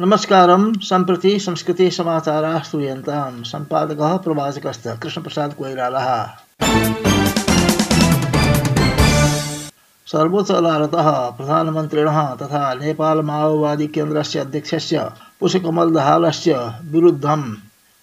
नमस्कार संप्रति संस्कृति समाचाराः श्रूयन्तां सम्पादकः, प्रवाचकश्च कृष्णप्रसाद कोइरालः। सर्वोच्च अदालतः प्रधानमन्त्रिणः तथा नेपाल माओवादी केन्द्रस्य अध्यक्षस्य पुष्पकमल दहालस्य विरुद्धं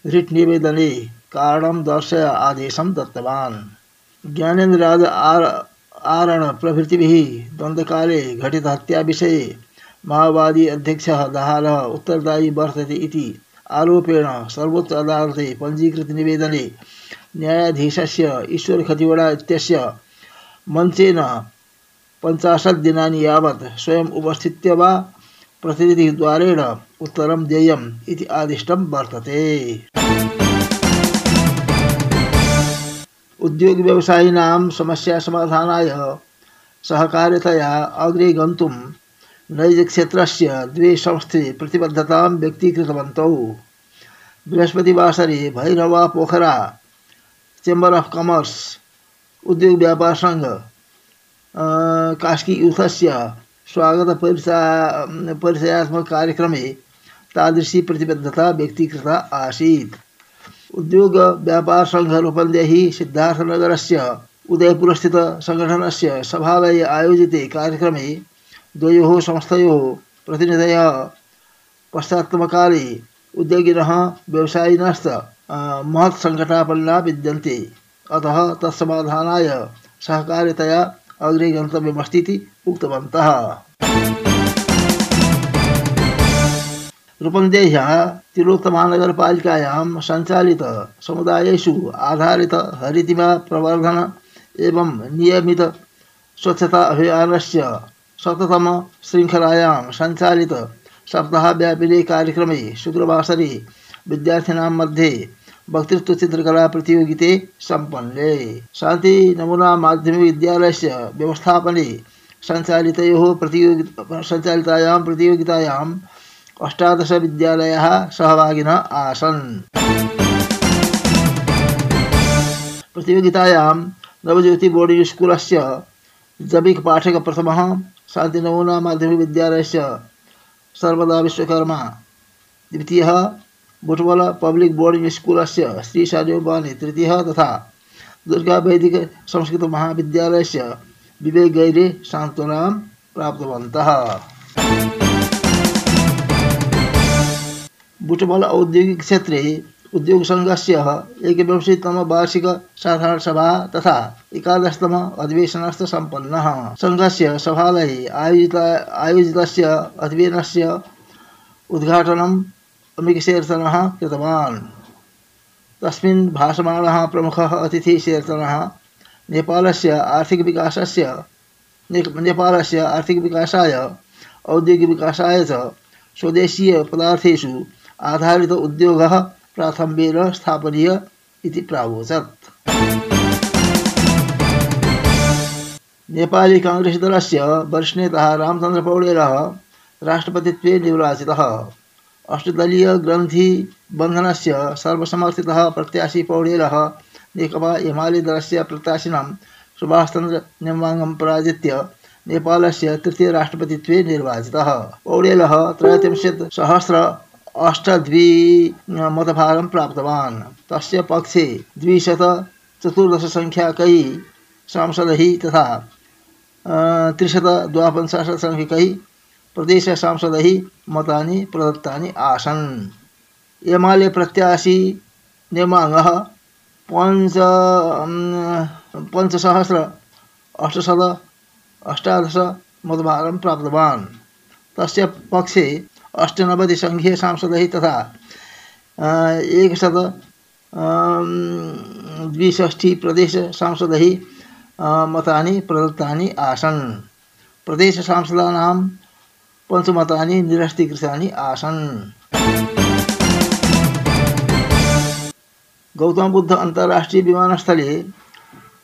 रिट् निवेदने कारणं दर्शय आदेशं दत्तवान्। ज्ञानेन्द्रराज आर आरण प्रभृतिभिः द्वन्द्वकाले घटितहत्याविषये माओवादी अध्यक्षः दहालः उत्तरदायी वर्तते इति आरोपेण सर्वोच्च अदालते पञ्जीकृतनिवेदने न्यायाधीशस्य ईश्वर खतिवडा इत्यस्य मञ्चेन पञ्चाशत् दिनानि यावत् स्वयम् उपस्थित्य वा प्रतिनिधिद्वारेण उत्तरं देयम् इति आदिष्टं वर्तते। उद्योगव्यवसायिनां समस्यासमाधानाय सहकारितया अग्रे गन्तुं नैजक्षेत्रस्य द्वे संस्थे प्रतिबद्धतां व्यक्तीकृतवन्तौ। बृहस्पतिवासरे Bhairahawa Pokhara, chamber of commerce, उद्योग व्यापार संघ कास्कीयूथस्य स्वागतपरिचया परिचयात्मककार्यक्रमे तादृशी प्रतिबद्धता व्यक्तीकृता आसीत्। उद्योगव्यापारसङ्घरूपन्देः सिद्धार्थनगरस्य उदयपुरस्थितसङ्घटनस्य सभालये आयोजिते कार्यक्रमे द्वयोः संस्थयोः प्रतिनिधयः पश्चात्तमकाले उद्योगिनः व्यवसायिनश्च महत्सङ्कटापन्ना विद्यन्ते। अतः तत्समाधानाय सहकारितया अग्रे गन्तव्यमस्तीति उक्तवन्तः। रूपन्देह्यः तिलोत्तमानगरपालिकायां सञ्चालित आधारित हरितिमा प्रवर्धन एवं नियमित अभियानस्य शततम शृङ्खलायां सञ्चालित सप्ताहव्यापिने कार्यक्रमे शुक्रवासरे विद्यार्थिनां मध्ये वक्तृत्व चित्रकला प्रतियोगिते सम्पन्ने। शान्ति नमूना माध्यमिक विद्यालयस्य व्यवस्थापने सञ्चालितयोः प्रतियोगि सञ्चालितायां प्रतियोगितायाम् अष्टादश विद्यालयाः सहभागिनः आसन्। प्रतियोगितायां नवज्योति बोर्डिङ्ग् स्कूलस्य जबिक् पाठक शान्तिनमूना माध्यमिकविद्यालयस्य सर्वदा विश्वकर्मा। द्वितीयः बुटवल पब्लिक बोर्डिंग स्कूल से श्री साजोबानी तृतीय तथा दुर्गा वैदिक संस्कृत महाविद्यालय से विवेक गैरे सांत्वना प्राप्तवंत बुटवल औद्योगिक क्षेत्रे उद्योग संघ से एकविंशतितम वार्षिक साधारण सभा तथा एकादशतम अधिवेशन संपन्न संघ सभालये आयोजित आयोजित अधिवेशन से उद्घाटन अमिकशेर्तनः कृतवान्। तस्मिन् भाषमाणः प्रमुखः अतिथिशेर्तनः नेपालस्य आर्थिकविकासस्य नेपालस्य आर्थिकविकासाय औद्योगिकविकासाय च स्वदेशीयपदार्थेषु आधारित उद्योगः प्राथम्येन स्थापनीय इति प्रावोचत्। नेपाली काङ्ग्रेस् वरिष्ठनेता रामचन्द्रपौडेलः राष्ट्रपतित्वे निर्वाचितः। अष्टदलीय ग्रन्थि बन्धनस्य सर्वसमर्थितः प्रत्याशी पौडेलः नेकपा एमाले दलस्य प्रत्याशिनां सुभाषचन्द्र नेम्बाङ्गं पराजित्य नेपालस्य तृतीयराष्ट्रपतित्वे निर्वाचितः। पौडेलः त्रयोत्रिंशत् सहस्र अष्टद्वि मतभारं प्राप्तवान्। तस्य पक्षे द्विशत चतुर्दशसङ्ख्याकैः सांसदैः तथा त्रिशत द्वापञ्चाशत् सङ्ख्यकैः प्रदेश सांसदैः मतानि प्रदत्तानि आसन्। एमाले प्रत्याशी नेमाङ्गः पञ्च पञ्चसहस्र, अष्टशत, अष्टादश मतभारं प्राप्तवान्। तस्य पक्षे अष्टनवतिसङ्ख्यसांसदैः तथा एकशत द्विषष्टिप्रदेशसांसदैः मतानि प्रदत्तानि आसन्। प्रदेशसांसदानां पञ्चमतानि निरस्तीकृतानि आसन्। गौतम बुद्ध अन्तर्राष्ट्रिय विमानस्थले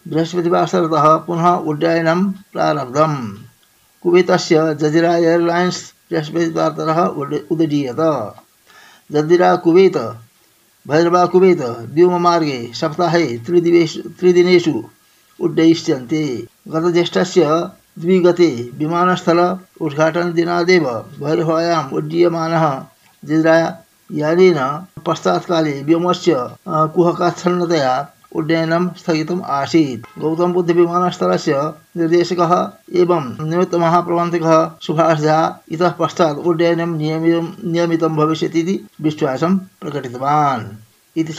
बृहस्पतिवासरतः पुनः उड्डयनं प्रारब्धम्। कुवेतस्य जजिरा एर्लैन्स् बृहस्पतिवासरतः उड्डीयत जजिरा कुवेत भैरवा कुवेत व्योममार्गे सप्ताहे त्रिदिवेषु त्रिदिनेषु उड्डयिष्यन्ते। गतज्येष्ठस्य द्विगते विमानस्थल उद्घाटनदिनादेव भैरवायाम् उड्डीयमानः जिद्रायानेन पश्चात्काले व्योमस्य कुहकाच्छन्नतया उड्डयनं स्थगितम् आसीत्। गौतमबुद्धविमानस्थलस्य निर्देशकः एवं निमित्तमहाप्रबन्धकः सुभाष झा इतः पश्चात् उड्डयनं नियमितं भविष्यति इति विश्वासं प्रकटितवान्। इति